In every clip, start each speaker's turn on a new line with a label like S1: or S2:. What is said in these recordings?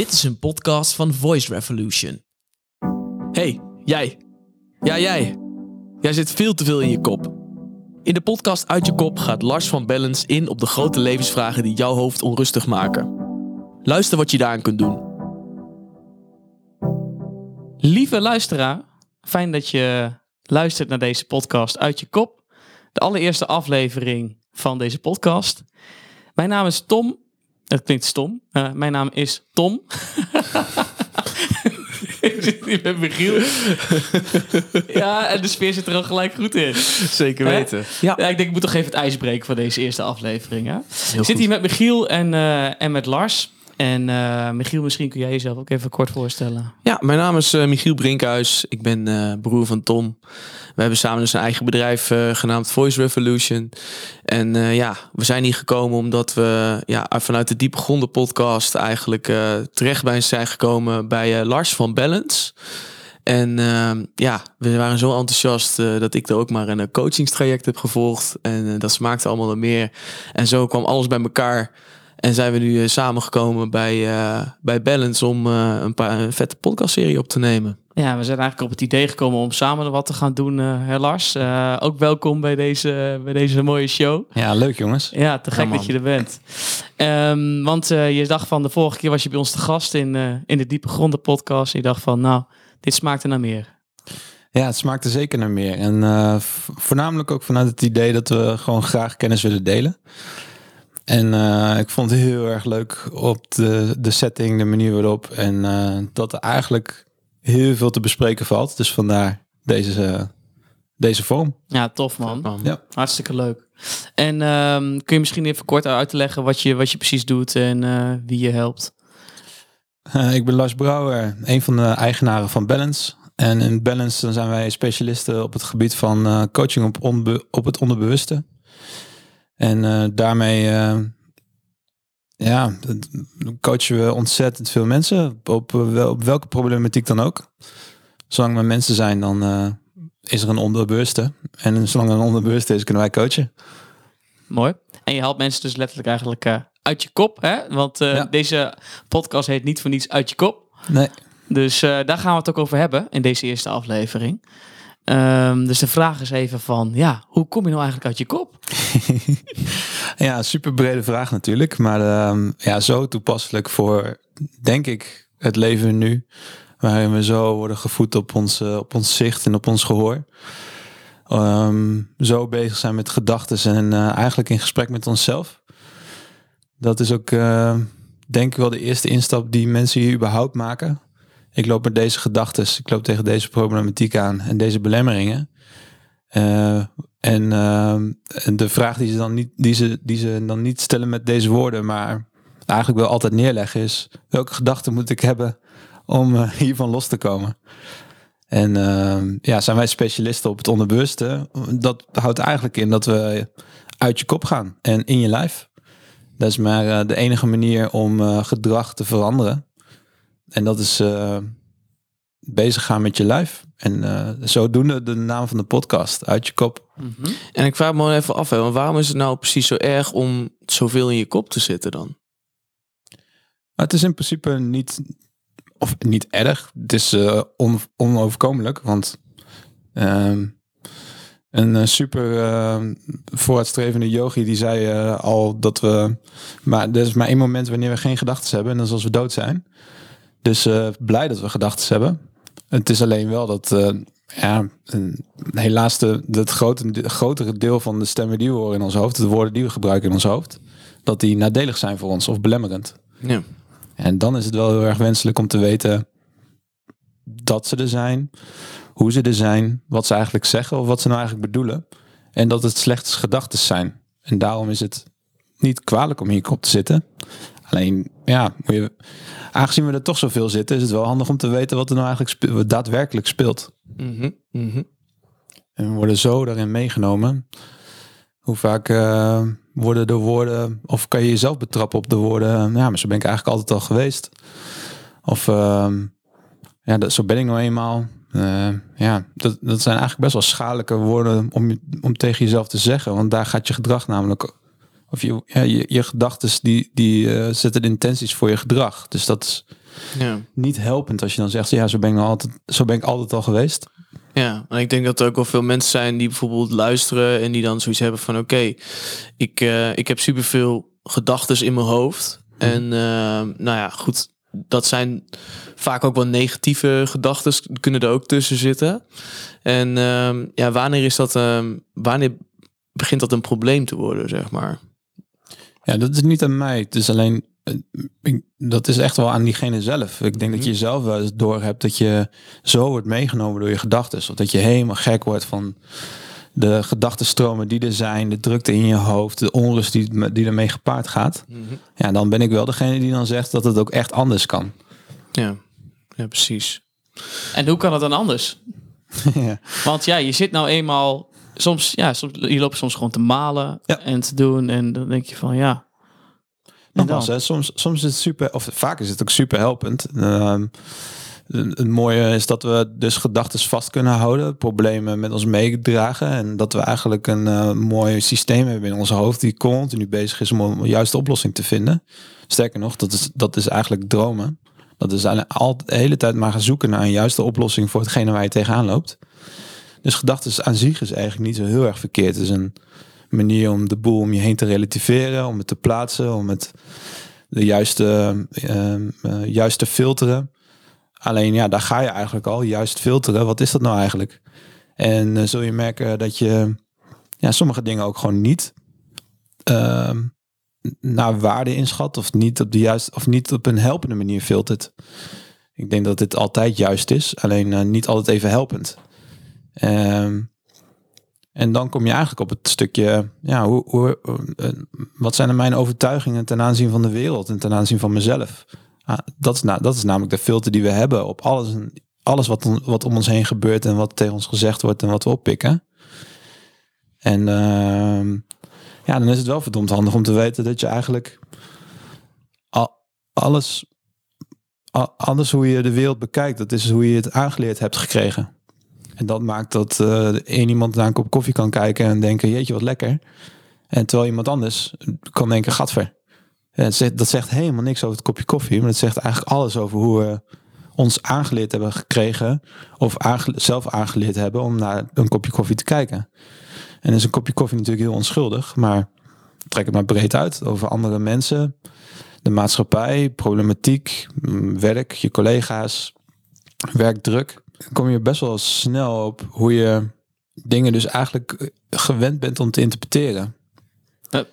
S1: Dit is een podcast van Voice Revolution. Hey, jij. Ja, jij. Jij zit veel te veel in je kop. In de podcast Uit je kop gaat Lars van Bellens in op de grote levensvragen die jouw hoofd onrustig maken. Luister wat je daaraan kunt doen.
S2: Lieve luisteraar, fijn dat je luistert naar deze podcast Uit je kop. De allereerste aflevering van deze podcast. Mijn naam is Tom. Het klinkt stom. Uh, mijn naam is Tom. Ik zit hier met Michiel. ja, en de sfeer zit er al gelijk goed in.
S1: Zeker weten.
S2: Ja. ik denk ik moet toch even het ijs breken van deze eerste aflevering. Hè? Ik
S1: goed.
S2: zit hier met Michiel en, eh, en met Lars. En eh, Michiel, misschien kun jij jezelf ook even kort voorstellen.
S1: Ja, mijn naam is Michiel Brinkhuis. Ik ben eh, broer van Tom. We hebben samen dus een eigen bedrijf eh, genaamd Voice Revolution. En eh, ja, we zijn hier gekomen omdat we ja, vanuit de Diepe Gronden podcast eigenlijk eh, terecht bij zijn gekomen bij Lars van Balance. En eh, ja, we waren zo enthousiast dat ik er ook maar een coachingstraject heb gevolgd. En dat smaakte allemaal meer. En zo kwam alles bij elkaar. En zijn we nu eh, samengekomen bij, eh, bij Balance om eh, een, paar, een vette podcastserie op te nemen.
S2: Ja, we zijn eigenlijk op het idee gekomen om samen wat te gaan doen, eh hè, Lars. Eh, ook welkom bij deze, bij deze mooie show.
S3: Ja, leuk jongens.
S2: Ja, te gek dat je er bent. Ehm, want eh, je dacht van de vorige keer was je bij ons te gast in, eh, in de Diepe Gronden podcast. En je dacht van, nou, dit smaakt er naar meer.
S3: Ja, het smaakt er zeker naar meer. En eh, voornamelijk ook vanuit het idee dat we gewoon graag kennis willen delen. En eh, ik vond het heel erg leuk op de, de setting, de manier waarop. En eh, dat er eigenlijk heel veel te bespreken valt. Dus vandaar deze, deze vorm.
S2: Ja, tof man.
S3: Ja.
S2: Hartstikke leuk. En ehm, kun je misschien even kort uit te leggen wat je, wat je precies doet en eh, wie je helpt?
S3: Eh, ik ben Lars Brouwer, een van de eigenaren van Balance. En in Balance dan zijn wij specialisten op het gebied van eh, coaching op, op het onderbewuste. En eh, daarmee eh, ja, coachen we ontzettend veel mensen op, eh, wel, op welke problematiek dan ook. Zolang er mensen zijn, dan is er een onderbewuste. En zolang er een onderbewuste is, kunnen wij coachen.
S2: Mooi. En je helpt mensen dus letterlijk eigenlijk uit je kop. Hè? Want
S3: Ja.
S2: deze podcast heet niet voor niets uit je kop.
S3: Nee.
S2: Dus daar gaan we het ook over hebben in deze eerste aflevering. Ehm, dus de vraag is even van, ja, hoe kom je nou eigenlijk uit je kop?
S3: Ja, super brede vraag natuurlijk. Maar ehm, ja, zo toepasselijk voor, denk ik, het leven nu. Waarin we zo worden gevoed op ons, eh, op ons zicht en op ons gehoor. Ehm, zo bezig zijn met gedachten en eh, eigenlijk in gesprek met onszelf. Dat is ook, eh, denk ik wel, de eerste instap die mensen hier überhaupt maken. Ik loop met deze gedachten, ik loop tegen deze problematiek aan en deze belemmeringen. Eh, en, ehm, en de vraag die ze, dan niet, die, ze, die ze dan niet stellen met deze woorden, maar eigenlijk wel altijd neerleggen is: welke gedachten moet ik hebben om eh, hiervan los te komen? En ja, zijn wij specialisten op het onderbewuste? Dat houdt eigenlijk in dat we uit je kop gaan en in je lijf. Dat is maar eh, de enige manier om eh, gedrag te veranderen. En dat is eh, bezig gaan met je lijf. En eh, zodoende de naam van de podcast, uit je kop.
S1: En ik vraag me gewoon even af, hè, waarom is het nou precies zo erg om zoveel in je kop te zitten dan?
S3: Maar het is in principe niet, of niet erg. Het is eh, on, onoverkomelijk, want ehm, een super eh, vooruitstrevende yogi die zei al dat we, maar er is maar één moment wanneer we geen gedachten hebben en dat is als we dood zijn. Dus eh, blij dat we gedachten hebben. Het is alleen wel dat, eh, ja, helaas de, het grote, de grotere deel van de stemmen die we horen in ons hoofd, de woorden die we gebruiken in ons hoofd, dat die nadelig zijn voor ons of belemmerend.
S1: Ja.
S3: En dan is het wel heel erg wenselijk om te weten dat ze er zijn, hoe ze er zijn, wat ze eigenlijk zeggen of wat ze nou eigenlijk bedoelen. En dat het slechts gedachten zijn. En daarom is het niet kwalijk om hier op te zitten. Alleen, ja, moet je, aangezien we er toch zoveel zitten, is het wel handig om te weten wat er nou eigenlijk spe- wat daadwerkelijk speelt.
S1: Mhm, mhm.
S3: En we worden zo daarin meegenomen. Hoe vaak eh, worden de woorden, of kan je jezelf betrappen op de woorden, ja, maar zo ben ik eigenlijk altijd al geweest. Of ehm, ja, dat, zo ben ik nou eenmaal. Eh, ja, dat, dat zijn eigenlijk best wel schadelijke woorden om, je- om tegen jezelf te zeggen. Want daar gaat je gedrag namelijk, of je, ja, je, je gedachten die, die eh, zetten de intenties voor je gedrag. Dus dat is
S1: Ja.
S3: niet helpend als je dan zegt, ja, zo ben ik, altijd, zo ben ik altijd al geweest.
S1: Ja, en ik denk dat er ook wel veel mensen zijn die bijvoorbeeld luisteren en die dan zoiets hebben van oké, ik, eh, ik heb superveel gedachten in mijn hoofd. En uh, nou ja, goed, dat zijn vaak ook wel negatieve gedachten, kunnen er ook tussen zitten. En uh, ja, wanneer is dat, ehm, wanneer begint dat een probleem te worden, zeg maar?
S3: Ja, dat is niet aan mij. Het is alleen dat is echt wel aan diegene zelf. Ik denk dat je mhm. zelf wel eens door hebt dat je zo wordt meegenomen door je gedachten. Of dat je helemaal gek wordt van de gedachtenstromen die er zijn, de drukte in je hoofd, de onrust die, die ermee gepaard gaat. Mhm. Ja, dan ben ik wel degene die dan zegt dat het ook echt anders kan.
S1: Ja, ja precies.
S2: En hoe kan het dan anders? ja. Want ja, je zit nou eenmaal soms, ja, soms, je loopt soms gewoon te malen en te doen. En dan denk je van ja,
S3: Nogmaals, hè, soms, soms is het super, of vaak is het ook super helpend. Uh, het mooie is dat we dus gedachten vast kunnen houden, problemen met ons meedragen en dat we eigenlijk een uh, mooi systeem hebben in ons hoofd die continu bezig is om een juiste oplossing te vinden. Sterker nog, dat is, dat is eigenlijk dromen. Dat is altijd de hele tijd maar gaan zoeken naar een juiste oplossing voor hetgene waar je tegenaan loopt. Dus gedachten aan zich is eigenlijk niet zo heel erg verkeerd. Het is een manier om de boel om je heen te relativeren, om het te plaatsen, om het de juiste, uh, juist te filteren. Alleen ja, daar ga je eigenlijk al, juist filteren. Wat is dat nou eigenlijk? En uh, zul je merken dat je ja, sommige dingen ook gewoon niet uh, naar waarde inschat of niet op de juiste of niet op een helpende manier filtert. Ik denk dat dit altijd juist is, alleen uh, niet altijd even helpend. Um, en dan kom je eigenlijk op het stukje, ja, hoe, hoe, eh, wat zijn er mijn overtuigingen ten aanzien van de wereld en ten aanzien van mezelf? Ah, dat, is dat is namelijk de filter die we hebben op alles, alles wat, wat om ons heen gebeurt en wat tegen ons gezegd wordt en wat we oppikken. En uh, ja, dan is het wel verdomd handig om te weten dat je eigenlijk al, alles, al, alles hoe je de wereld bekijkt, dat is hoe je het aangeleerd hebt gekregen. En dat maakt dat uh, één iemand naar een kop koffie kan kijken en denken, jeetje wat lekker. En terwijl iemand anders kan denken, gadver. En dat zegt helemaal niks over het kopje koffie, maar het zegt eigenlijk alles over hoe we ons aangeleerd hebben gekregen of zelf aangeleerd hebben om naar een kopje koffie te kijken. En is een kopje koffie natuurlijk heel onschuldig, maar trek het maar breed uit over andere mensen, de maatschappij, problematiek, werk, je collega's, werkdruk kom je best wel snel op hoe je dingen dus eigenlijk eh, gewend bent om te interpreteren.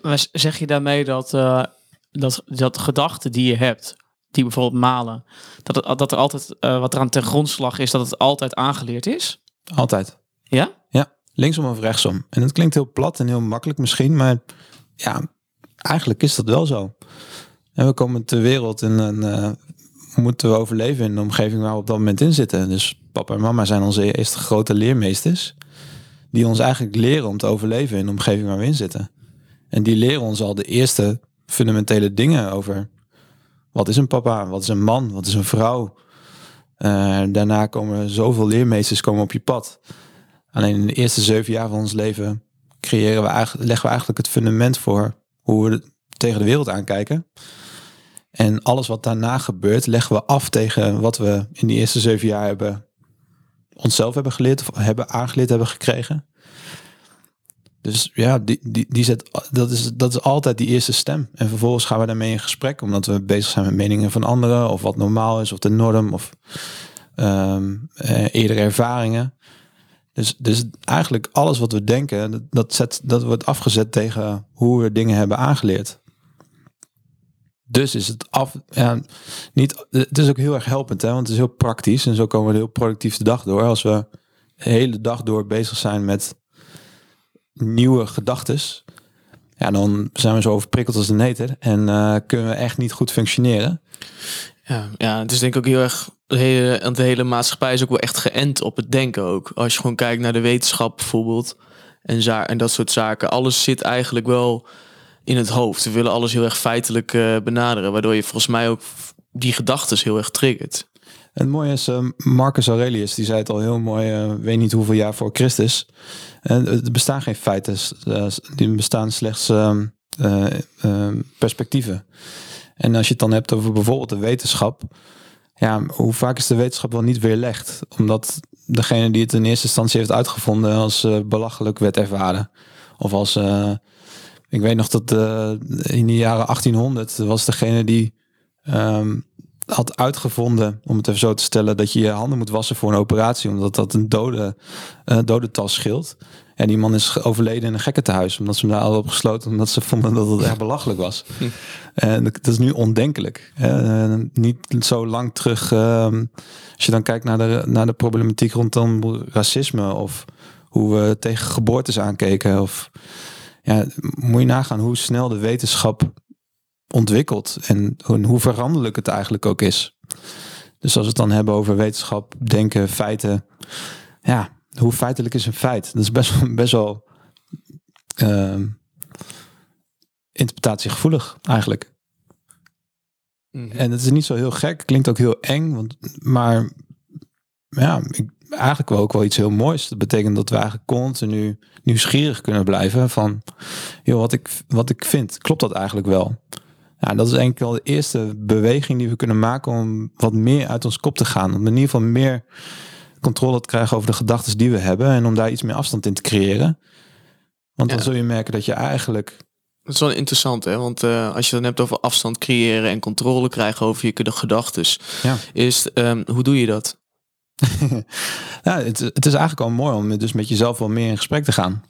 S2: Maar zeg je daarmee dat, uh, dat, dat gedachten die je hebt, die bijvoorbeeld malen, dat, het, dat er altijd uh, wat eraan ten grondslag is, dat het altijd aangeleerd is?
S3: Altijd.
S2: Ja?
S3: Ja, linksom of rechtsom. En dat klinkt heel plat en heel makkelijk misschien, maar ja, eigenlijk is dat wel zo. En we komen ter wereld in een, uh, moeten we overleven in de omgeving waar we op dat moment in zitten. Dus papa en mama zijn onze eerste grote leermeesters. Die ons eigenlijk leren om te overleven in de omgeving waar we in zitten. En die leren ons al de eerste fundamentele dingen over wat is een papa, wat is een man, wat is een vrouw. Uh, daarna komen zoveel leermeesters komen op je pad. Alleen in de eerste zeven jaar van ons leven creëren we leggen we eigenlijk het fundament voor hoe we tegen de wereld aankijken. En alles wat daarna gebeurt, leggen we af tegen wat we in die eerste zeven jaar hebben onszelf hebben geleerd of hebben aangeleerd hebben gekregen. Dus ja, die, die, die zet, dat, is, dat is altijd die eerste stem. En vervolgens gaan we daarmee in gesprek, omdat we bezig zijn met meningen van anderen, of wat normaal is, of de norm, of um, eerdere ervaringen. Dus, dus eigenlijk alles wat we denken, dat, zet, dat wordt afgezet tegen hoe we dingen hebben aangeleerd. Dus is het af, ja, niet, het is ook heel erg helpend, hè, want het is heel praktisch en zo komen we heel productief de dag door. Als we de hele dag door bezig zijn met nieuwe gedachten, ja, dan zijn we zo overprikkeld als de neter en uh, kunnen we echt niet goed functioneren.
S1: Ja, ja, het is denk ik ook heel erg, de hele, de hele maatschappij is ook wel echt geënt op het denken ook. Als je gewoon kijkt naar de wetenschap bijvoorbeeld en, en dat soort zaken, alles zit eigenlijk wel in het hoofd. We willen alles heel erg feitelijk uh, benaderen, waardoor je volgens mij ook die gedachten heel erg triggert.
S3: Het mooie is, uh, Marcus Aurelius, die zei het al heel mooi, uh, weet niet hoeveel jaar voor Christus. Uh, er bestaan geen feiten, die bestaan slechts perspectieven. En als je het dan hebt over bijvoorbeeld de wetenschap, ja, hoe vaak is de wetenschap wel niet weerlegd? Omdat degene die het in eerste instantie heeft uitgevonden als belachelijk werd ervaren. Of als, ik weet nog dat uh, in de jaren 1800 was degene die um, had uitgevonden, om het even zo te stellen, dat je je handen moet wassen voor een operatie, omdat dat een dode, uh, dodental scheelt. En die man is overleden in een gekkentehuis, omdat ze hem daar al op gesloten, omdat ze vonden dat het echt belachelijk was. Hm. En dat is nu ondenkelijk. Hè? niet zo lang terug, uh, als je dan kijkt naar de, naar de problematiek rondom racisme of hoe we tegen geboortes aankeken. Of ja, moet je nagaan hoe snel de wetenschap ontwikkelt en hoe veranderlijk het eigenlijk ook is. Dus als we het dan hebben over wetenschap, denken, feiten, ja, hoe feitelijk is een feit? Dat is best wel, best wel uh, interpretatiegevoelig eigenlijk. Mhm. En het is niet zo heel gek, klinkt ook heel eng, want, maar ja, ik, eigenlijk wel ook wel iets heel moois. Dat betekent dat we eigenlijk continu nieuwsgierig kunnen blijven van, joh, wat ik, wat ik vind, klopt dat eigenlijk wel? Ja, dat is eigenlijk wel de eerste beweging die we kunnen maken om wat meer uit ons kop te gaan. Om in ieder geval meer controle te krijgen over de gedachten die we hebben en om daar iets meer afstand in te creëren. Want dan zul je merken dat je eigenlijk.
S1: Dat is wel interessant, hè? Want uh, als je dan hebt over afstand creëren en controle krijgen over je gedachten, ja. is um, hoe doe je dat?
S3: ja, het, het, is eigenlijk al mooi om dus met jezelf wel meer in gesprek te gaan.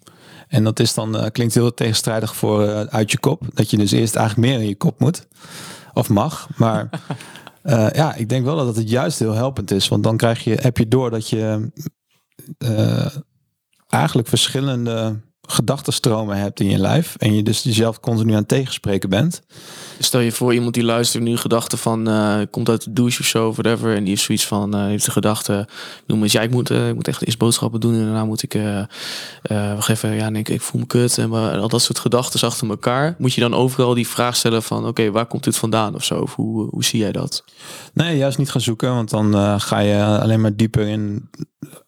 S3: En dat is dan, uh, klinkt heel tegenstrijdig voor uh, uit je kop. Dat je dus eerst eigenlijk meer in je kop moet. Of mag. Maar uh, ja, ik denk wel dat het juist heel helpend is. Want dan krijg je, heb je door dat je eigenlijk verschillende gedachtenstromen hebt in je lijf. En je dus jezelf continu aan het tegenspreken bent.
S1: Stel je voor iemand die luistert nu gedachten van uh, komt uit de douche of zo, whatever. En die heeft zoiets van, uh, heeft de gedachte, noem eens, ja, ik moet, uh, ik moet echt eerst boodschappen doen en daarna moet ik, wacht even, ja, denk ik voel me kut en al dat soort gedachten achter elkaar. Moet je dan overal die vraag stellen van, oké, waar komt dit vandaan of zo? Of hoe, hoe zie jij dat?
S3: Nee, juist niet gaan zoeken, want dan ga je alleen maar dieper in,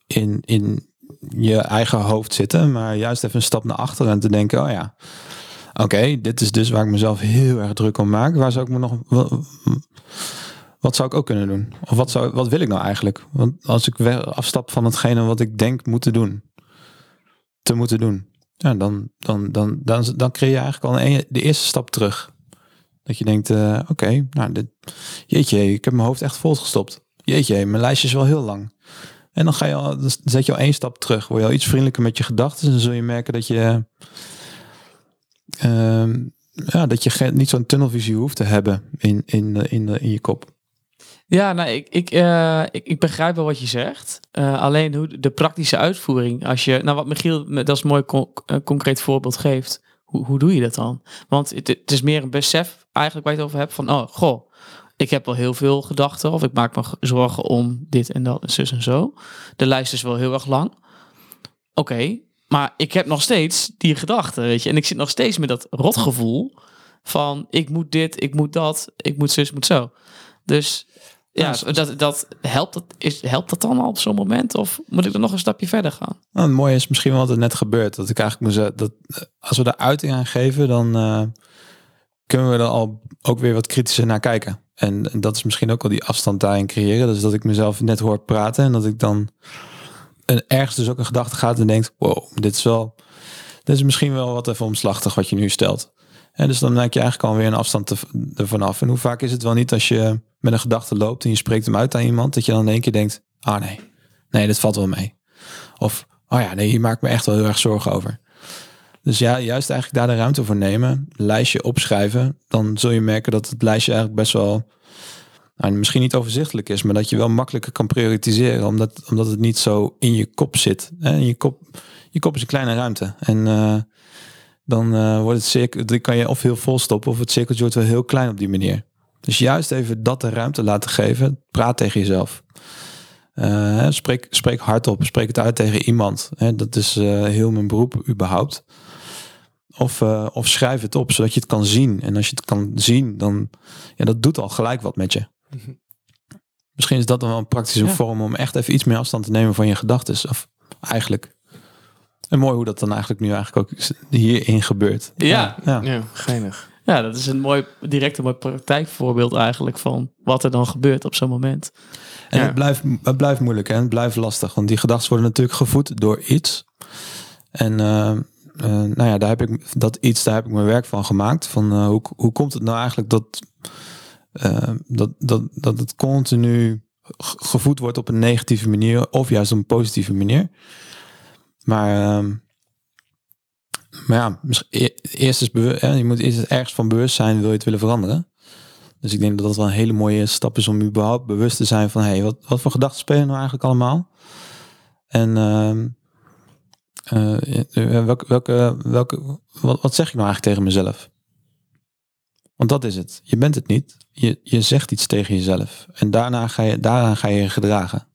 S3: in, in je eigen hoofd zitten, maar juist even een stap naar achteren en te denken, oh ja, oké, dit is dus waar ik mezelf heel erg druk om maak. Waar zou ik me nog, wat, zou ik ook kunnen doen? Of wat, zou, wat wil ik nou eigenlijk? Want als ik afstap van hetgene wat ik denk moeten doen, te moeten doen, ja, dan, dan, dan, dan, dan creëer je eigenlijk al een, de eerste stap terug. Dat je denkt, uh, oké, nou, dit, jeetje, ik heb mijn hoofd echt volgestopt. Jeetje, mijn lijstje is wel heel lang. En dan ga je al, dan zet je al één stap terug. Word je al iets vriendelijker met je gedachten. En dan zul je merken dat je, uh, ja, dat je niet zo'n tunnelvisie hoeft te hebben in, in, in, in je kop.
S2: Ja, nou, ik, ik, uh, ik, ik, begrijp wel wat je zegt. Uh, alleen hoe de praktische uitvoering, als je, nou wat Michiel, dat is mooi con concreet voorbeeld geeft, hoe, hoe doe je dat dan? Want het, het, is meer een besef eigenlijk waar je het over hebt van, oh, goh, ik heb wel heel veel gedachten of ik maak me zorgen om dit en dat en zus en zo. De lijst is wel heel erg lang. Oké, maar ik heb nog steeds die gedachten, weet je. En ik zit nog steeds met dat rotgevoel van ik moet dit, ik moet dat, ik moet zus, ik moet zo. Dus ja, dat, dat, helpt, dat, is, helpt dat dan al op zo'n moment? Of moet ik er nog een stapje verder gaan?
S3: Nou, het mooie is misschien wel wat er net gebeurt. Dat ik eigenlijk moet dat als we daar uiting aan geven, dan uh, kunnen we er al ook weer wat kritischer naar kijken. En, dat is misschien ook al die afstand daarin creëren. Dus dat ik mezelf net hoor praten en dat ik dan een, ergens dus ook een gedachte gaat en denkt, wow, dit is wel, dit is misschien wel wat even omslachtig wat je nu stelt. En dus dan maak je eigenlijk alweer een afstand te, ervan af. En hoe vaak is het wel niet als je met een gedachte loopt en je spreekt hem uit aan iemand, dat je dan in één keer denkt, ah nee, nee, dit valt wel mee. Of, oh ja, nee, hier maak ik me echt wel heel erg zorgen over. Dus ja, juist eigenlijk daar de ruimte voor nemen, lijstje opschrijven, dan zul je merken dat het lijstje eigenlijk best wel, nou, misschien niet overzichtelijk is, maar dat je wel makkelijker kan prioritiseren, omdat, omdat het niet zo in je kop zit. En je kop, je kop is een kleine ruimte. En uh, dan uh, wordt het cirkel, kan je of heel vol stoppen, of het cirkeltje wordt wel heel klein op die manier. Dus juist even dat de ruimte laten geven, praat tegen jezelf. Uh, spreek, spreek hardop, spreek het uit tegen iemand. dat is heel mijn beroep überhaupt. Of, uh, of schrijf het op, zodat je het kan zien. En als je het kan zien, dan ja, dat doet al gelijk wat met je. Mhm. Misschien is dat dan wel een praktische vorm om echt even iets meer afstand te nemen van je gedachten. Of eigenlijk. En mooi hoe dat dan eigenlijk nu eigenlijk ook hierin gebeurt.
S2: Ja,
S1: ja. ja geinig.
S2: Ja, dat is een mooi, direct een mooi praktijkvoorbeeld eigenlijk van wat er dan gebeurt op zo'n moment.
S3: En
S1: Ja.
S3: het, blijft, het blijft moeilijk en het blijft lastig. Want die gedachten worden natuurlijk gevoed door iets. En eh, eh, nou ja, daar heb ik dat iets, daar heb ik mijn werk van gemaakt. Van eh, hoe, hoe komt het nou eigenlijk dat, dat, dat, dat het continu ge- gevoed wordt op een negatieve manier of juist op een positieve manier. Maar, ehm, maar ja, misschien- e- eerst is bewust, je moet eerst ergens van bewust zijn, wil je het willen veranderen. Dus ik denk dat dat wel een hele mooie stap is om überhaupt bewust te zijn van, hey, wat, wat voor gedachten spelen nou eigenlijk allemaal? En ehm, eh, welke, welke, welke, wat, wat zeg ik nou eigenlijk tegen mezelf? Want dat is het. Je bent het niet. Je, je zegt iets tegen jezelf. En daarna ga je, daaraan ga je gedragen.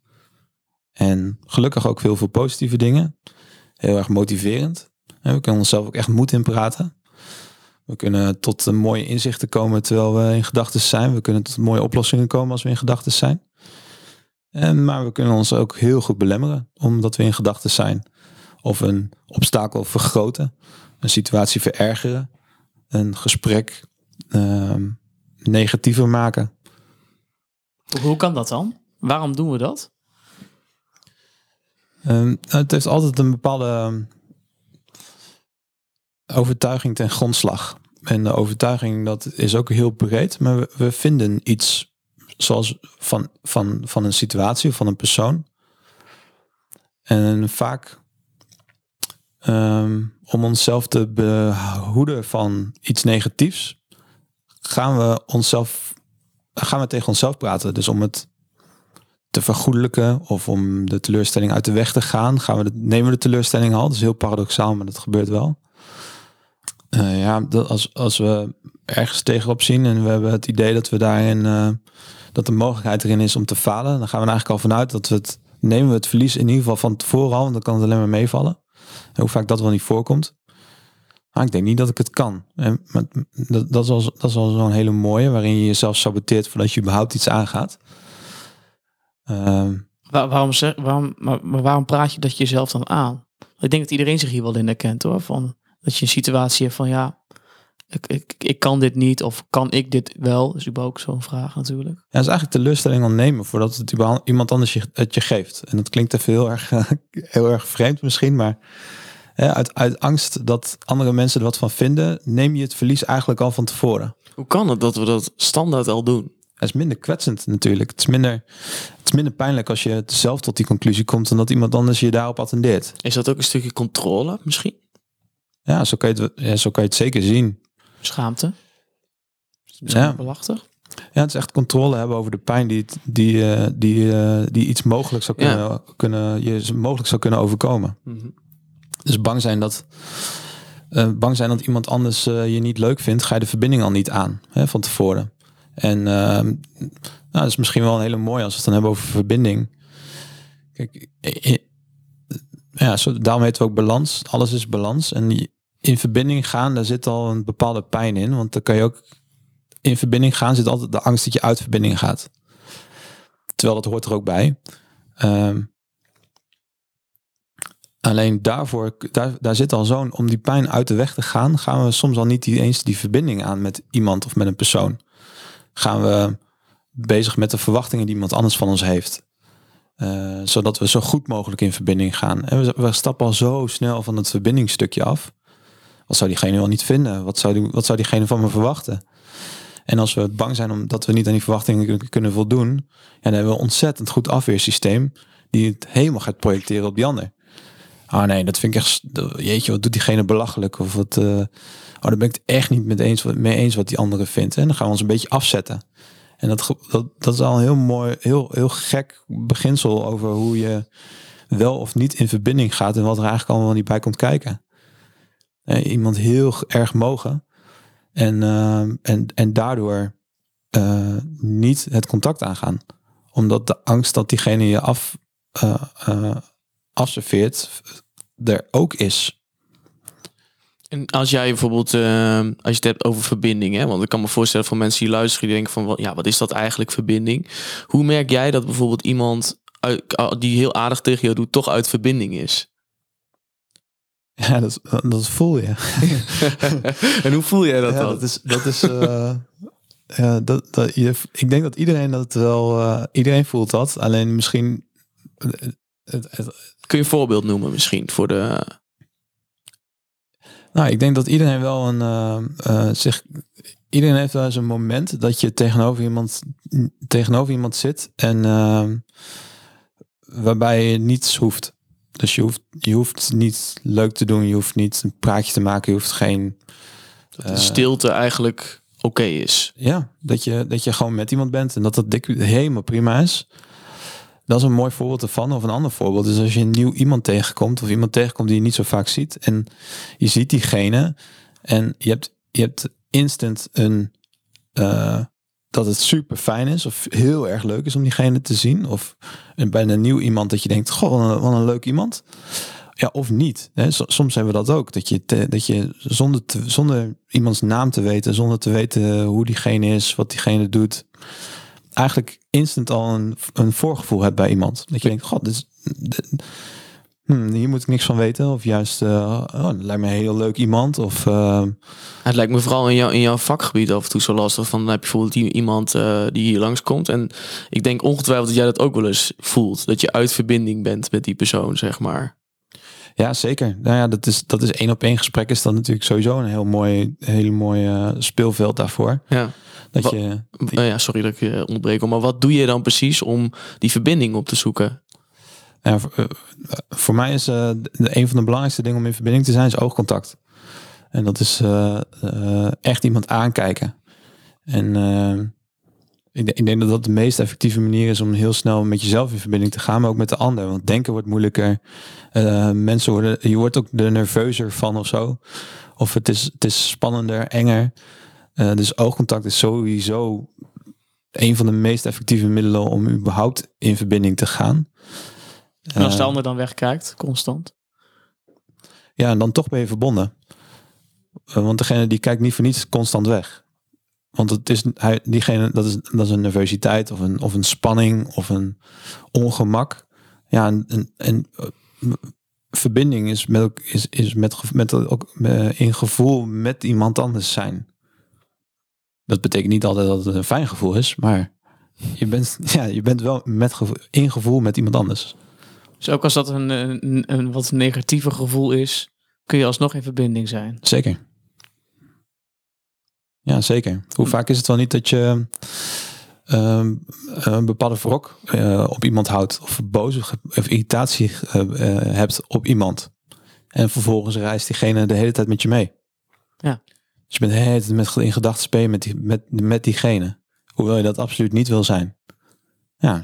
S3: En gelukkig ook heel veel positieve dingen. Heel erg motiverend. En we kunnen onszelf ook echt moed in praten. We kunnen tot mooie inzichten komen terwijl we in gedachten zijn. We kunnen tot mooie oplossingen komen als we in gedachten zijn. En, maar we kunnen ons ook heel goed belemmeren omdat we in gedachten zijn. Of een obstakel vergroten. Een situatie verergeren. Een gesprek ehm, negatiever maken.
S2: Hoe, hoe kan dat dan? Waarom doen we dat?
S3: Ehm, het heeft altijd een bepaalde ehm, overtuiging ten grondslag. En de overtuiging dat is ook heel breed, maar we, vinden iets zoals van, van, van een situatie of van een persoon. En vaak ehm, om onszelf te behoeden van iets negatiefs, gaan we onszelf gaan we tegen onszelf praten. Dus om het te vergoedelijken of om de teleurstelling uit de weg te gaan, gaan we nemen we de teleurstelling al. Dat is heel paradoxaal, maar dat gebeurt wel. Eh, ja, dat als, als we ergens tegenop zien en we hebben het idee dat we daarin eh, dat de mogelijkheid erin is om te falen, dan gaan we er eigenlijk al vanuit dat we het nemen we het verlies in ieder geval van tevoren al, want dan kan het alleen maar meevallen. En hoe vaak dat wel niet voorkomt. Maar ik denk niet dat ik het kan. En, dat, dat is al, al zo'n hele mooie, waarin je jezelf saboteert voordat je überhaupt iets aangaat. Ehm,
S2: Waar- waarom, waarom, maar, maar waarom praat je dat je jezelf dan aan? Ik denk dat iedereen zich hier wel in herkent hoor. Van, dat je een situatie hebt van ja, ik, ik, ik kan dit niet of kan ik dit wel? Dat is überhaupt ook zo'n vraag natuurlijk.
S3: Ja, dat is eigenlijk teleurstelling ontnemen voordat het überhaupt iemand anders je, het je geeft. En dat klinkt even heel erg, heel erg vreemd misschien, maar hè, uit, uit angst dat andere mensen er wat van vinden, neem je het verlies eigenlijk al van tevoren.
S1: Hoe kan het dat we dat standaard al doen?
S3: Het is minder kwetsend natuurlijk. Het is minder, het is minder pijnlijk als je zelf tot die conclusie komt dan dat iemand anders je daarop attendeert.
S1: Is dat ook een stukje controle misschien?
S3: Ja, zo kan je het, ja, zo kan je het zeker zien.
S2: Schaamte.
S3: Ja.
S2: Belachtig.
S3: Ja, het is echt controle hebben over de pijn die, die, eh, die, eh, die iets mogelijk zou kunnen,
S1: Ja.
S3: kunnen, je mogelijk zou kunnen overkomen. Dus bang zijn dat, eh, bang zijn dat iemand anders je niet leuk vindt, ga je de verbinding al niet aan hè, van tevoren. En ehm, nou, dat is misschien wel een hele mooie als we het dan hebben over verbinding. Kijk, ja, zo, daarom heet het ook balans. Alles is balans. En die- in verbinding gaan, daar zit al een bepaalde pijn in. Want dan kan je ook in verbinding gaan, zit altijd de angst dat je uit verbinding gaat. Terwijl dat hoort er ook bij. Ehm, Alleen daarvoor, daar, daar zit al zo'n, om die pijn uit de weg te gaan, gaan we soms al niet eens die verbinding aan met iemand of met een persoon. Gaan we bezig met de verwachtingen die iemand anders van ons heeft. Eh, zodat we zo goed mogelijk in verbinding gaan. En we, stappen al zo snel van het verbindingsstukje af. Wat zou diegene wel niet vinden? Wat zou, wat zou diegene van me verwachten? En als we bang zijn omdat we niet aan die verwachtingen kun- kunnen voldoen, ja, dan hebben we een ontzettend goed afweersysteem die het helemaal gaat projecteren op die ander. Oh nee, dat vind ik echt. Jeetje, wat doet diegene belachelijk? Of wat. eh, oh, daar ben ik het echt niet met eens, mee eens wat die andere vindt. En dan gaan we ons een beetje afzetten. En dat, dat, dat is al een heel mooi, heel, heel gek beginsel over hoe je wel of niet in verbinding gaat en wat er eigenlijk allemaal niet bij komt kijken. Eh, iemand heel erg mogen en, eh, en, en daardoor eh, niet het contact aangaan. Omdat de angst dat diegene je af, eh, eh, afserveert er ook is.
S1: En als jij bijvoorbeeld, eh, als je het hebt over verbinding, hè, want ik kan me voorstellen van mensen die luisteren, die denken van, ja, wat is dat eigenlijk verbinding? Hoe merk jij dat bijvoorbeeld iemand uit, die heel aardig tegen jou doet, toch uit verbinding is?
S3: Ja, dat, dat voel je.
S1: en hoe voel jij dat
S3: ja,
S1: dan?
S3: dat is, dat is uh, ja, dat, dat, je, ik denk dat iedereen dat wel, uh, iedereen voelt dat. Alleen misschien.
S1: Het, het, Kun je een voorbeeld noemen misschien voor de.
S3: Nou, ik denk dat iedereen wel een uh, zich. Iedereen heeft wel eens een moment dat je tegenover iemand, tegenover iemand zit en waarbij je niets hoeft. Dus je hoeft, je hoeft niet leuk te doen, je hoeft niet een praatje te maken, je hoeft geen.
S1: Dat de stilte eigenlijk oké is.
S3: Ja, dat je, dat je gewoon met iemand bent en dat dat dik, helemaal prima is. Dat is een mooi voorbeeld ervan. Of een ander voorbeeld is als je een nieuw iemand tegenkomt, of iemand tegenkomt die je niet zo vaak ziet. En je ziet diegene en je hebt, je hebt instant een. Uh, dat het super fijn is of heel erg leuk is om diegene te zien. Of bij een nieuw iemand dat je denkt, goh, wat een, leuk iemand. Ja, of niet. Hè. Soms hebben we dat ook. Dat je, te, dat je zonder, te, zonder iemands naam te weten, zonder te weten hoe diegene is, wat diegene doet, eigenlijk instant al een, een voorgevoel hebt bij iemand. Dat je denkt, god, dit, dit, hmm, hier moet ik niks van weten. Of juist, uh, oh, dat lijkt me een heel leuk iemand. Of, uh,
S1: het lijkt me vooral in, jou, in jouw vakgebied af en toe zo lastig. Van dan heb je bijvoorbeeld iemand uh, die hier langskomt. En ik denk ongetwijfeld dat jij dat ook wel eens voelt. Dat je uit verbinding bent met die persoon, zeg maar.
S3: Ja, zeker. Nou ja, dat is, dat is één op één gesprek is dan natuurlijk sowieso een heel mooi, hele mooie speelveld daarvoor.
S1: Ja.
S3: Dat
S1: wat,
S3: je,
S1: die... ja, sorry dat ik je onderbreek, maar wat doe je dan precies om die verbinding op te zoeken?
S3: Ja, voor, mij is uh, de, een van de belangrijkste dingen om in verbinding te zijn, is oogcontact. En dat is uh, echt iemand aankijken. En ik, ik, denk dat dat de meest effectieve manier is om heel snel met jezelf in verbinding te gaan, maar ook met de ander. Want denken wordt moeilijker. mensen worden, je wordt ook er nerveuzer van of zo. Of het is, het is spannender, enger. dus oogcontact is sowieso een van de meest effectieve middelen om überhaupt in verbinding te gaan.
S2: En als de ander dan wegkijkt, constant?
S3: Ja, en dan toch ben je verbonden. Uh, want degene die kijkt niet voor niets constant weg. Want het is, hij, diegene, dat, is, dat is een nervositeit of een, of een spanning of een ongemak. Ja, en, en, en uh, verbinding is, met, is, is met, met, ook in gevoel met iemand anders zijn. Dat betekent niet altijd dat het een fijn gevoel is, maar je bent, ja, je bent wel met gevoel, in gevoel met iemand anders.
S2: Dus ook als dat een, een, een wat negatiever gevoel is, kun je alsnog in verbinding zijn.
S3: Zeker. Ja, zeker. Hoe vaak is het wel niet dat je uh, een bepaalde wrok uh, op iemand houdt of boos of irritatie uh, hebt op iemand. En vervolgens reist diegene de hele tijd met je mee.
S2: Ja.
S3: Dus je bent de hele tijd met, in gedachten spelen met, die, met, met diegene. Hoewel je dat absoluut niet wil zijn. Ja,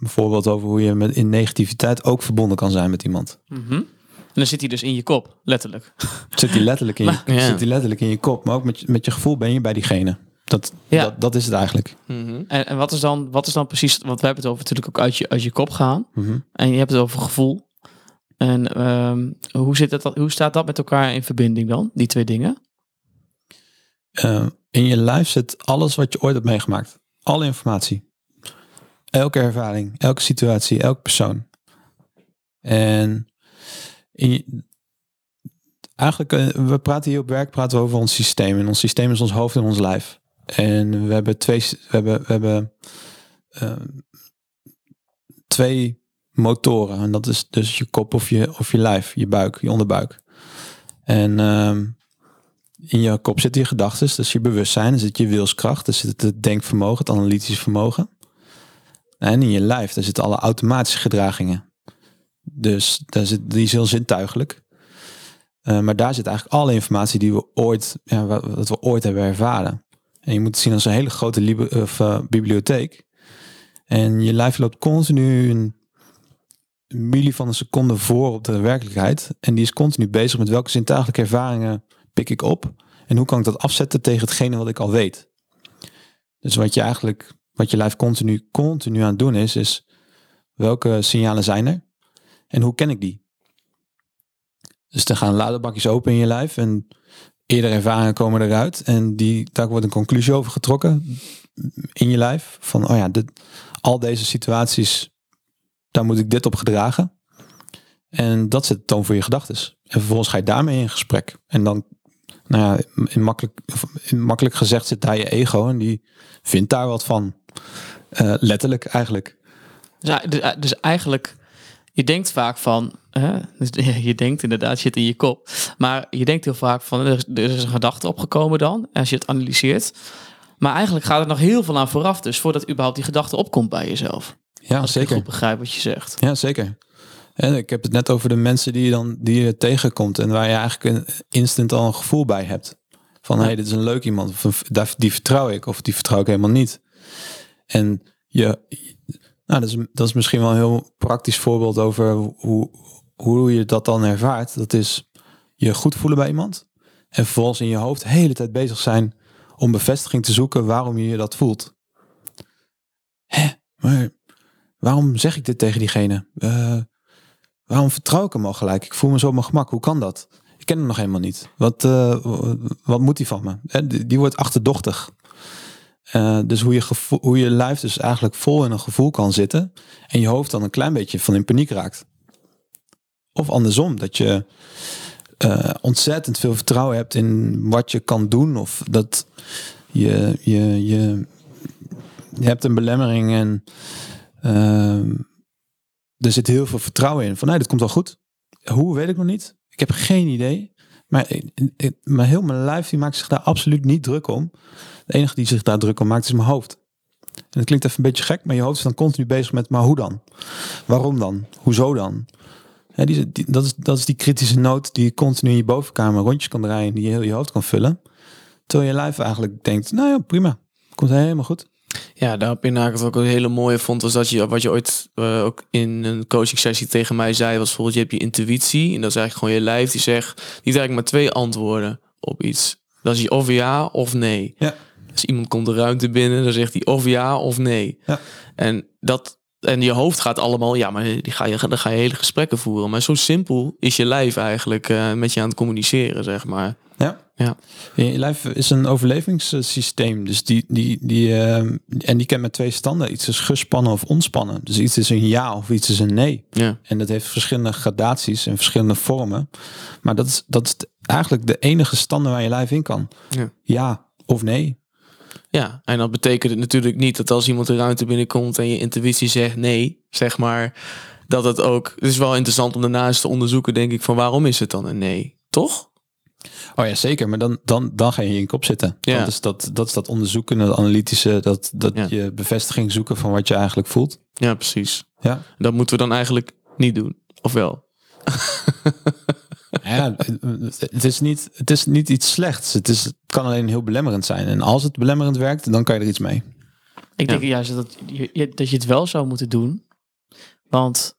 S3: bijvoorbeeld over hoe je met, in negativiteit ook verbonden kan zijn met iemand.
S2: Mm -hmm. En dan zit hij dus in je kop, letterlijk.
S3: Zit hij letterlijk in, je, ja. zit hij letterlijk in je kop, maar ook met, met je gevoel ben je bij diegene. Dat, ja. dat, dat is het eigenlijk.
S2: Mm -hmm. en, en wat, is dan, wat is dan precies, want we hebben het over natuurlijk ook uit je, uit je kop gaan.
S3: Mm -hmm.
S2: En je hebt het over gevoel. En um, hoe, zit het, hoe staat dat met elkaar in verbinding dan, die twee dingen?
S3: Uh, in je lijf zit alles wat je ooit hebt meegemaakt. Alle informatie. Elke ervaring, elke situatie, elke persoon. En eigenlijk, uh, we praten hier op werk praten we over ons systeem. En ons systeem is ons hoofd en ons lijf. En we hebben twee, we hebben, we hebben uh, twee motoren. En dat is dus je kop of je, of je lijf, je buik, je onderbuik. En uh, in je kop zitten je gedachten, is je bewustzijn, dan zit je wilskracht, daar zit het denkvermogen, het analytische vermogen. En in je lijf, daar zitten alle automatische gedragingen. Dus daar zit, die is heel zintuigelijk. Uh, maar daar zit eigenlijk alle informatie die we ooit, ja, we ooit hebben ervaren. En je moet het zien als een hele grote uh, bibliotheek. En je lijf loopt continu een milli van een seconde voor op de werkelijkheid. En die is continu bezig met welke zintuigelijke ervaringen pik ik op. En hoe kan ik dat afzetten tegen hetgene wat ik al weet. Dus wat je eigenlijk, wat je lijf continu, continu aan het doen is, is welke signalen zijn er? En hoe ken ik die? Dus er gaan laderbakjes open in je lijf en eerdere ervaringen komen eruit. En die, daar wordt een conclusie over getrokken in je lijf. Van, oh ja, dit, al deze situaties, daar moet ik dit op gedragen. En dat de toon voor je gedachten. En vervolgens ga je daarmee in gesprek. En dan, nou ja, in makkelijk, in makkelijk gezegd zit daar je ego en die vindt daar wat van. Eh, letterlijk eigenlijk.
S2: Dus, dus, dus eigenlijk, je denkt vaak van, hè, dus je denkt inderdaad, zit in je kop. Maar je denkt heel vaak van, er is, er is een gedachte opgekomen dan, als je het analyseert. Maar eigenlijk gaat er nog heel veel aan vooraf, dus voordat überhaupt die gedachte opkomt bij jezelf.
S3: Ja,
S2: Als ik
S3: zeker.
S2: goed begrijp wat je zegt.
S3: Ja, zeker. En ik heb het net over de mensen die je dan die je tegenkomt en waar je eigenlijk een instant al een gevoel bij hebt. Van hé, hey, dit is een leuk iemand, of die vertrouw ik, of die vertrouw ik helemaal niet. En je, nou, dat is, misschien wel een heel praktisch voorbeeld over hoe, hoe je dat dan ervaart. Dat is je goed voelen bij iemand en vervolgens in je hoofd de hele tijd bezig zijn om bevestiging te zoeken waarom je je dat voelt. Hè, maar waarom zeg ik dit tegen diegene? Eh, waarom vertrouw ik hem al gelijk? Ik voel me zo op mijn gemak. Hoe kan dat? Ik ken hem nog helemaal niet. Wat, eh, wat moet hij van me? Die wordt achterdochtig. Eh, dus hoe je, hoe je lijf dus eigenlijk vol in een gevoel kan zitten en je hoofd dan een klein beetje van in paniek raakt. Of andersom, dat je eh, ontzettend veel vertrouwen hebt in wat je kan doen of dat je, je, je, je hebt een belemmering en Ehm, er zit heel veel vertrouwen in. Van nee, dit komt wel goed. Hoe weet ik nog niet. Ik heb geen idee. Maar, heel mijn lijf die maakt zich daar absoluut niet druk om. De enige die zich daar druk om maakt is mijn hoofd. En dat klinkt even een beetje gek, maar je hoofd is dan continu bezig met, maar hoe dan? Waarom dan? Hoezo dan? Die- dat, is, dat is die kritische noot die je continu in je bovenkamer rondjes kan draaien, die je heel je hoofd kan vullen. Terwijl je lijf eigenlijk denkt, nou ja, prima. Komt helemaal goed.
S1: Ja, daarop inhaken wat ik ook een hele mooie vond, was dat je, wat je ooit eh, ook in een coaching sessie tegen mij zei, was bijvoorbeeld, je hebt je intuïtie, en dat is eigenlijk gewoon je lijf, die zegt, die heeft eigenlijk maar twee antwoorden op iets. Dat is of ja of nee.
S3: Ja.
S1: Als iemand komt de ruimte binnen, dan zegt hij of ja of nee.
S3: Ja.
S1: En dat en je hoofd gaat allemaal, ja, maar die ga je, dan ga je hele gesprekken voeren. Maar zo simpel is je lijf eigenlijk eh, met je aan het communiceren, zeg maar.
S3: Ja.
S1: Ja.
S3: Je lijf is een overlevingssysteem. Dus die, die, die, eh, en die kent met twee standen. Iets is gespannen of ontspannen. Dus iets is een ja of iets is een nee.
S1: Ja.
S3: En dat heeft verschillende gradaties en verschillende vormen. Maar dat is, dat is eigenlijk de enige standen waar je lijf in kan.
S1: Ja.
S3: Ja of nee.
S1: Ja, en dat betekent het natuurlijk niet dat als iemand de ruimte binnenkomt en je intuïtie zegt nee, zeg maar, dat het ook. Het is wel interessant om daarna eens te onderzoeken, denk ik, van waarom is het dan een nee? Toch?
S3: Oh ja, zeker. Maar dan, dan, dan ga je in je kop zitten.
S1: Ja.
S3: Dat, is dat, dat is dat onderzoeken, dat analytische, dat, dat
S1: Ja.
S3: je bevestiging zoeken van wat je eigenlijk voelt.
S1: Ja, precies.
S3: Ja.
S1: Dat moeten we dan eigenlijk niet doen. Of wel?
S3: Ja, het is, niet, het is niet iets slechts. Het, is, het kan alleen heel belemmerend zijn. En als het belemmerend werkt, dan kan je er iets mee.
S2: Ik denk juist dat je, dat je het wel zou moeten doen. Want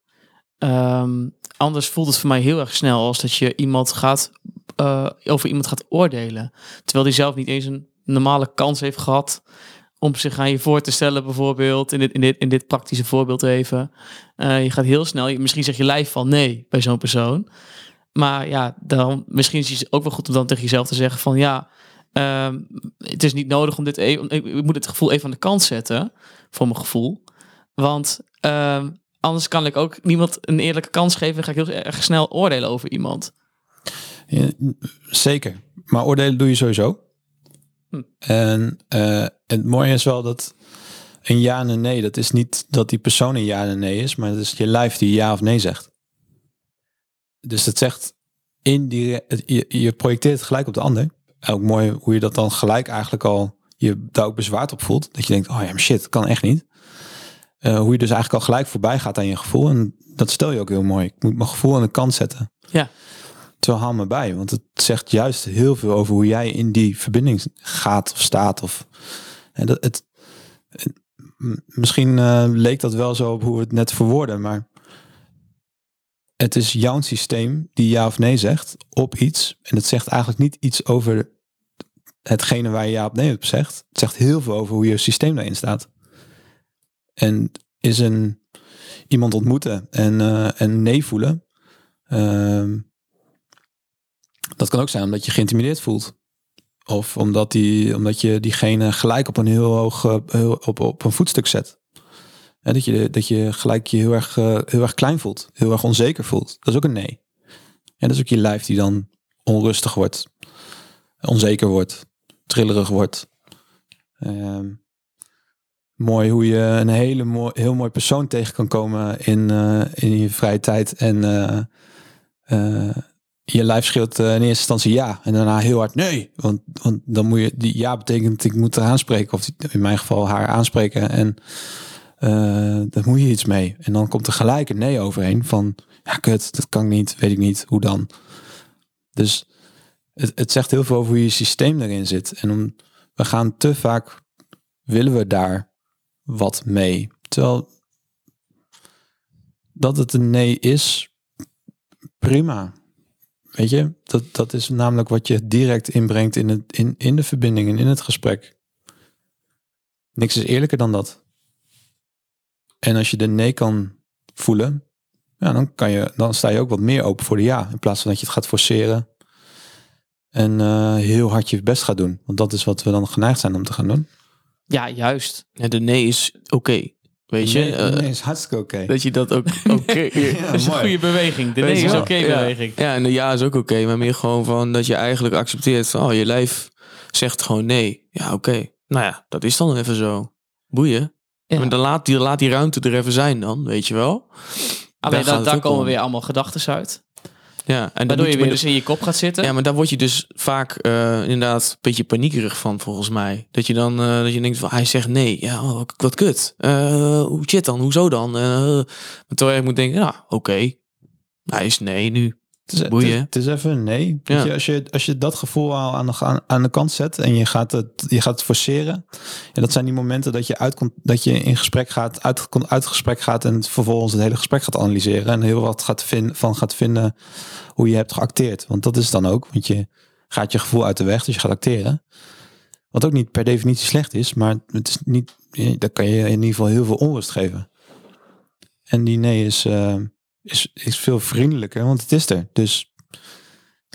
S2: ehm, anders voelt het voor mij heel erg snel als dat je iemand gaat eh, over iemand gaat oordelen. Terwijl die zelf niet eens een normale kans heeft gehad om zich aan je voor te stellen, bijvoorbeeld. In dit, in dit, in dit praktische voorbeeld even. Eh, je gaat heel snel, je- misschien zeg je lijf van nee bij zo'n persoon. Maar ja, dan misschien is het ook wel goed om dan tegen jezelf te zeggen van ja, ehm, het is niet nodig om dit even, ik moet het gevoel even aan de kant zetten voor mijn gevoel. Want ehm, anders kan ik ook niemand een eerlijke kans geven. en ga ik heel erg snel oordelen over iemand.
S3: Ja, zeker. Maar oordelen doe je sowieso.
S2: Hm.
S3: En eh, het mooie is wel dat een ja en een nee, dat is niet dat die persoon een ja en een nee is, maar het is je lijf die ja of nee zegt. Dus het zegt in die, het- je, je projecteert het gelijk op de ander. Ook mooi hoe je dat dan gelijk eigenlijk al je daar ook bezwaard op voelt. Dat je denkt, oh ja, maar shit, kan echt niet. Eh, hoe je dus eigenlijk al gelijk voorbij gaat aan je gevoel. En dat stel je ook heel mooi. Ik moet mijn gevoel aan de kant zetten.
S2: Ja.
S3: Terwijl haal me bij, want het zegt juist heel veel over hoe jij in die verbinding gaat of staat. Of, en dat, het, misschien eh, leek dat wel zo op hoe we het net verwoorden, maar het is jouw systeem die ja of nee zegt op iets. En het zegt eigenlijk niet iets over hetgene waar je ja of nee op zegt. Het zegt heel veel over hoe je systeem daarin staat. En is een iemand ontmoeten en, eh, en nee voelen. ehm, dat kan ook zijn omdat je geïntimideerd voelt. Of omdat, die, omdat je diegene gelijk op een heel hoog eh, op, op een voetstuk zet. Dat, je, dat je gelijk je heel erg, eh, heel erg klein voelt. Heel erg onzeker voelt. Dat is ook een nee. En dat is ook je lijf die dan onrustig wordt, onzeker wordt, trillerig wordt. Ehm, mooi hoe je een hele mooi, heel mooi persoon tegen kan komen in, eh, in je vrije tijd. En eh, je lijf schreeuwt in eerste instantie ja. En daarna heel hard nee. Want, want dan moet je, die ja betekent ik moet haar aanspreken. Of in mijn geval haar aanspreken. En daar moet je iets mee. En dan komt er gelijk een nee overheen van ja kut, dat kan ik niet, weet ik niet, hoe dan. Dus het, het zegt heel veel over hoe je systeem erin zit. En we gaan te vaak, willen we daar wat mee. Terwijl dat het een nee is, prima. Weet je, dat, dat is namelijk wat je direct inbrengt in, het, in, in de verbinding en in het gesprek. Niks is eerlijker dan dat. En als je de nee kan voelen, ja, dan, kan je, dan sta je ook wat meer open voor de ja. In plaats van dat je het gaat forceren en uh, heel hard je best gaat doen. Want dat is wat we dan geneigd zijn om te gaan doen.
S2: Ja, juist.
S1: En de nee is oké. Weet je?
S3: Nee,
S1: Eh,
S3: nee is hartstikke oké.
S1: dat je dat ook oké.
S3: Ja,
S2: dat is een
S3: mooi.
S2: goede beweging. De nee is oké
S1: Ja.
S2: beweging.
S1: Ja, en de ja is ook oké. maar meer gewoon van dat je eigenlijk accepteert van, oh, je lijf zegt gewoon nee. Ja, oké. Nou ja, dat is dan even zo. Boeien.
S2: Ja.
S1: Maar dan laat die, laat die ruimte er even zijn dan, weet je wel.
S2: Alleen dan, daar komen
S1: om.
S2: weer allemaal gedachten uit.
S1: Ja, en dan
S2: Waardoor je weer dus in je kop gaat zitten.
S1: Ja, maar daar word je dus vaak eh, inderdaad een beetje paniekerig van, volgens mij. Dat je dan eh, dat je denkt van hij zegt nee. Ja, oh, wat, wat kut. Eh, hoe shit dan? Hoezo dan? Maar terwijl je moet denken, nou, oké. Hij is nee nu.
S3: Het is,
S1: Boeien.
S3: het is, het is even een nee.
S1: Ja.
S3: je, als, je, als je dat gevoel al aan de, aan, de kant zet en je gaat het, je gaat het forceren. En dat zijn die momenten dat je, uitkomt, dat je in gesprek gaat, uit, uit gesprek gaat en vervolgens het hele gesprek gaat analyseren. En heel wat gaat vinden, van gaat vinden hoe je hebt geacteerd. Want dat is dan ook. Want je gaat je gevoel uit de weg, dus je gaat acteren. Wat ook niet per definitie slecht is, maar het is niet, dat kan je in ieder geval heel veel onrust geven. En die nee is, eh, is, is veel vriendelijker, want het is er. Dus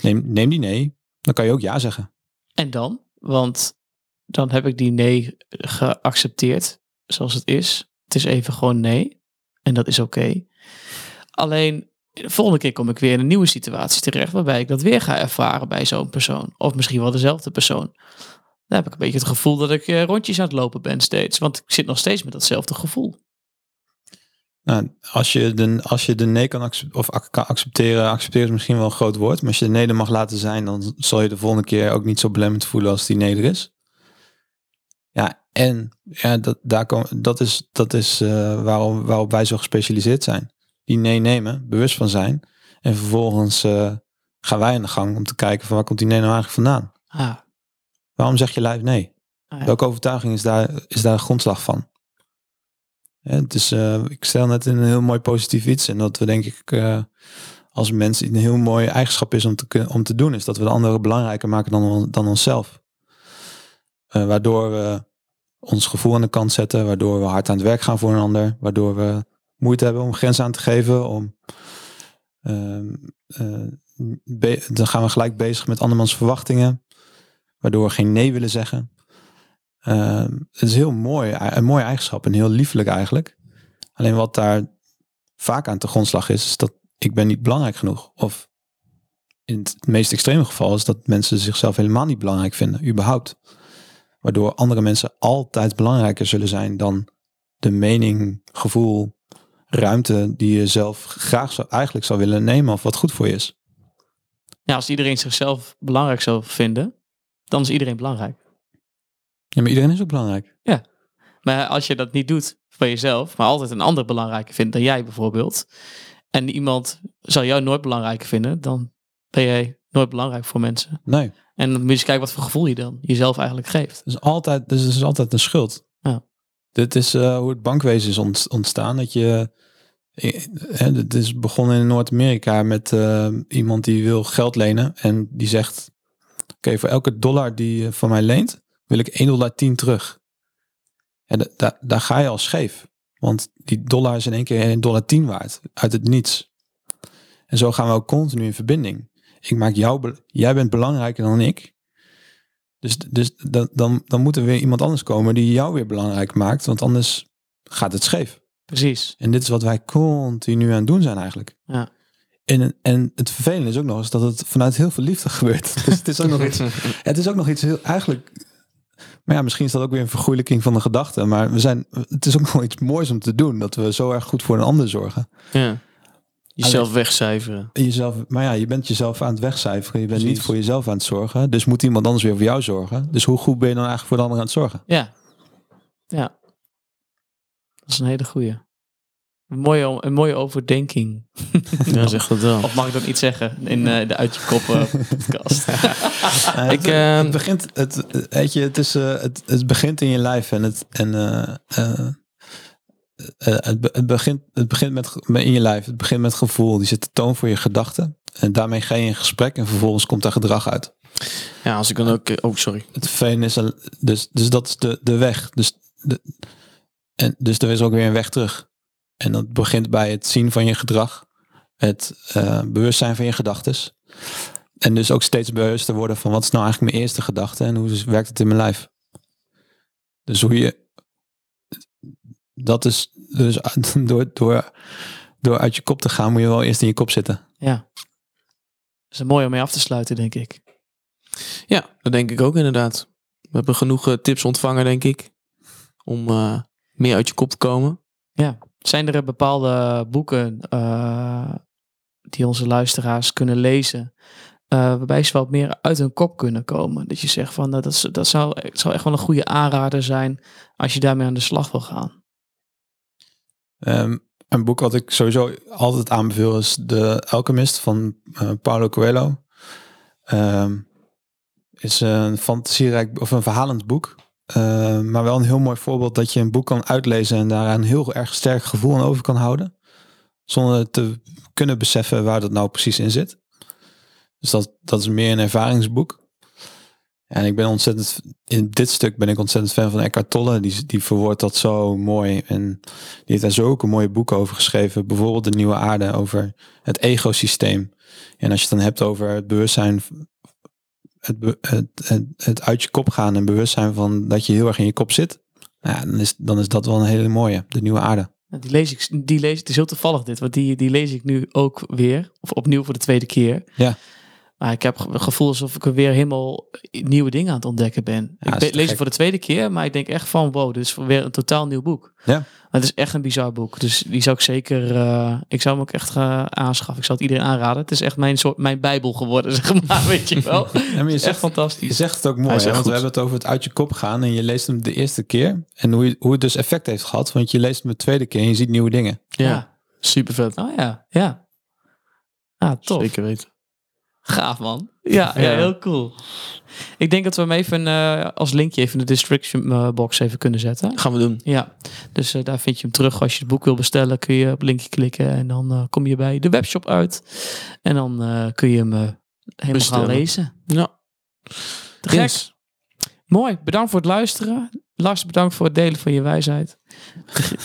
S3: neem, neem die nee, dan kan je ook ja zeggen.
S2: En dan? Want dan heb ik die nee geaccepteerd zoals het is. Het is even gewoon nee. En dat is oké. Alleen de volgende keer kom ik weer in een nieuwe situatie terecht waarbij ik dat weer ga ervaren bij zo'n persoon. Of misschien wel dezelfde persoon. Dan heb ik een beetje het gevoel dat ik eh, rondjes aan het lopen ben steeds. Want ik zit nog steeds met datzelfde gevoel.
S3: Nou, als, je de, als je de nee kan, of kan accepteren, accepteren is misschien wel een groot woord. Maar als je de nee er mag laten zijn, dan zal je de volgende keer ook niet zo belemmerend voelen als die nee er is. Ja, en ja, dat, daar kom, dat is, dat is eh, waarom, waarop wij zo gespecialiseerd zijn. Die nee nemen, bewust van zijn. En vervolgens eh, gaan wij aan de gang om te kijken van waar komt die nee nou eigenlijk vandaan.
S2: Ah,
S3: Waarom zeg je lijf nee?
S2: ah ja.
S3: Welke overtuiging is daar, is daar een grondslag van? Is, eh, ik stel net in een heel mooi positief iets. En dat we denk ik eh, als mens een heel mooie eigenschap is om te, om te doen. Is dat we de anderen belangrijker maken dan, dan onszelf. Eh, waardoor we ons gevoel aan de kant zetten. Waardoor we hard aan het werk gaan voor een ander. Waardoor we moeite hebben om grenzen aan te geven. Om, ehm, eh, dan gaan we gelijk bezig met andermans verwachtingen. Waardoor we geen nee willen zeggen. Ehm, het is heel mooi, een mooie eigenschap en heel liefelijk eigenlijk. Alleen wat daar vaak aan te grondslag is, is dat ik ben niet belangrijk genoeg. Of in het meest extreme geval is dat mensen zichzelf helemaal niet belangrijk vinden, überhaupt. Waardoor andere mensen altijd belangrijker zullen zijn dan de mening, gevoel, ruimte die je zelf graag zou, eigenlijk zou willen nemen of wat goed voor je is.
S2: ja, als iedereen zichzelf belangrijk zou vinden, dan is iedereen belangrijk.
S3: Ja, maar iedereen is ook belangrijk.
S2: Maar als je dat niet doet voor jezelf, maar altijd een ander belangrijker vindt dan jij bijvoorbeeld. En iemand zal jou nooit belangrijker vinden, dan ben jij nooit belangrijk voor mensen.
S3: Nee.
S2: En dan moet je eens kijken wat voor gevoel je dan jezelf eigenlijk geeft.
S3: Is altijd, dus het is altijd een schuld.
S2: Ja.
S3: Dit is eh, hoe het bankwezen is ont- ontstaan. Dat je, eh, hè, het is begonnen in Noord-Amerika met eh, iemand die wil geld lenen. En die zegt, oké, voor elke dollar die je van mij leent, wil ik 1,10 dollar terug. En da- da- daar ga je al scheef. Want die dollar is in één keer 1,10 dollar waard. Uit het niets. En zo gaan we ook continu in verbinding. Ik maak jou, jij bent belangrijker dan ik. Dus, dus dan, dan, dan moet er weer iemand anders komen die jou weer belangrijk maakt. Want anders gaat het scheef.
S2: Precies.
S3: En dit is wat wij continu aan het doen zijn eigenlijk.
S2: Ja.
S3: en, en het vervelende is ook nog eens dat het vanuit heel veel liefde gebeurt. Dus het is ook nog iets, het is ook nog iets heel, eigenlijk, maar ja, misschien is dat ook weer een vergoeilijking van de gedachte. Maar we zijn, het is ook nog iets moois om te doen, dat we zo erg goed voor een ander zorgen.
S1: Ja. Jezelf wegcijferen.
S3: Jezelf, maar ja, je bent jezelf aan het wegcijferen. Je bent niet voor jezelf aan het zorgen. Dus moet iemand anders weer voor jou zorgen. Dus hoe goed ben je dan eigenlijk voor de ander aan het zorgen?
S2: Ja. Ja. Dat is een hele goeie. Een mooie, een mooie overdenking.
S1: Ja, zeg dat wel.
S2: Of mag ik dat niet zeggen in eh, de Uit Je Kop eh, podcast?
S1: Ik,
S3: het,
S1: ehm,
S3: het begint, het, weet je, het, is, eh, het, het begint in je lijf en het, en, eh, eh, eh, het, be- het, begint, het begint met, met in je lijf. Het begint met gevoel. Die zet de toon voor je gedachten. En daarmee ga je in gesprek en vervolgens komt daar gedrag uit.
S1: Ja, als ik dan ook... Oh, sorry.
S3: Het is, dus, dus dat is de, de weg. Dus, de, en, dus er is ook weer een weg terug. En dat begint bij het zien van je gedrag. Het eh, bewustzijn van je gedachten. En dus ook steeds bewuster worden van wat is nou eigenlijk mijn eerste gedachte en hoe werkt het in mijn lijf. Dus hoe je. Dat is dus door, door, door uit je kop te gaan, moet je wel eerst in je kop zitten.
S2: ja. Dat is een mooi om mee af te sluiten, denk ik.
S1: Ja, dat denk ik ook inderdaad. We hebben genoeg eh, tips ontvangen, denk ik. Om eh, meer uit je kop te komen.
S2: Ja. Zijn er bepaalde boeken eh, die onze luisteraars kunnen lezen, eh, waarbij ze wat meer uit hun kop kunnen komen? Dat je zegt van nou, dat, dat zou, zou echt wel een goede aanrader zijn als je daarmee aan de slag wil gaan.
S3: Ehm, een boek wat ik sowieso altijd aanbeveel is The Alchemist van eh, Paulo Coelho. Ehm, is een fantasierijk of een verhalend boek. Eh, maar wel een heel mooi voorbeeld dat je een boek kan uitlezen en daar een heel erg sterk gevoel aan over kan houden. Zonder te kunnen beseffen waar dat nou precies in zit. Dus dat, dat is meer een ervaringsboek. En ik ben ontzettend, in dit stuk ben ik ontzettend fan van Eckhart Tolle. Die, die verwoordt dat zo mooi. En die heeft daar zulke mooie boeken over geschreven. Bijvoorbeeld De Nieuwe Aarde, over het ecosysteem. En als je het dan hebt over het bewustzijn, het, het, het, het uit je kop gaan en bewustzijn van dat je heel erg in je kop zit. Nou Ja, dan, is, dan is dat wel een hele mooie, De Nieuwe Aarde.
S2: Die lees ik, die lees, het is heel toevallig dit, want die, die lees ik nu ook weer, of opnieuw voor de tweede keer.
S3: Ja.
S2: Maar ik heb het gevoel alsof ik er weer helemaal nieuwe dingen aan het ontdekken ben.
S3: Ja,
S2: ik lees het voor de tweede keer, maar ik denk echt van wow, dit is weer een totaal nieuw boek.
S3: Ja.
S2: Maar het is echt een bizar boek, dus die zou ik zeker, eh, ik zou hem ook echt eh, aanschaffen. Ik zou het iedereen aanraden. Het is echt mijn soort, mijn bijbel geworden, zeg maar, weet je wel.
S3: Ja, maar je
S2: echt
S3: zegt, je
S2: fantastisch.
S3: zegt het ook mooi, hè, want we hebben het over het uit je kop gaan en je leest hem de eerste keer. En hoe, je, hoe het dus effect heeft gehad, want je leest hem de tweede keer en je ziet nieuwe dingen.
S1: Ja, super vet.
S2: Oh ja, ja. Ah, tof.
S1: Zeker weten.
S2: Gaaf man. Ja, ja.
S1: Ja.
S2: heel cool. Ik denk dat we hem even eh, als linkje even in de description eh, box even kunnen zetten.
S1: Gaan we doen.
S2: Ja, dus eh, daar vind je hem terug. Als je het boek wil bestellen, kun je op linkje klikken en dan eh, kom je bij de webshop uit. En dan eh, kun je hem helemaal
S1: Bestellen.
S2: gaan lezen.
S1: Ja.
S2: Te gek.
S1: Yes.
S2: Mooi, bedankt voor het luisteren. Lars, bedankt voor het delen van je wijsheid.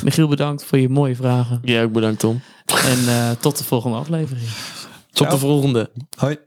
S2: Michiel, bedankt voor je mooie vragen.
S1: Jij ook bedankt, Tom.
S2: En eh, tot de volgende aflevering.
S1: Tot
S3: Ciao.
S1: de volgende.
S3: Hoi.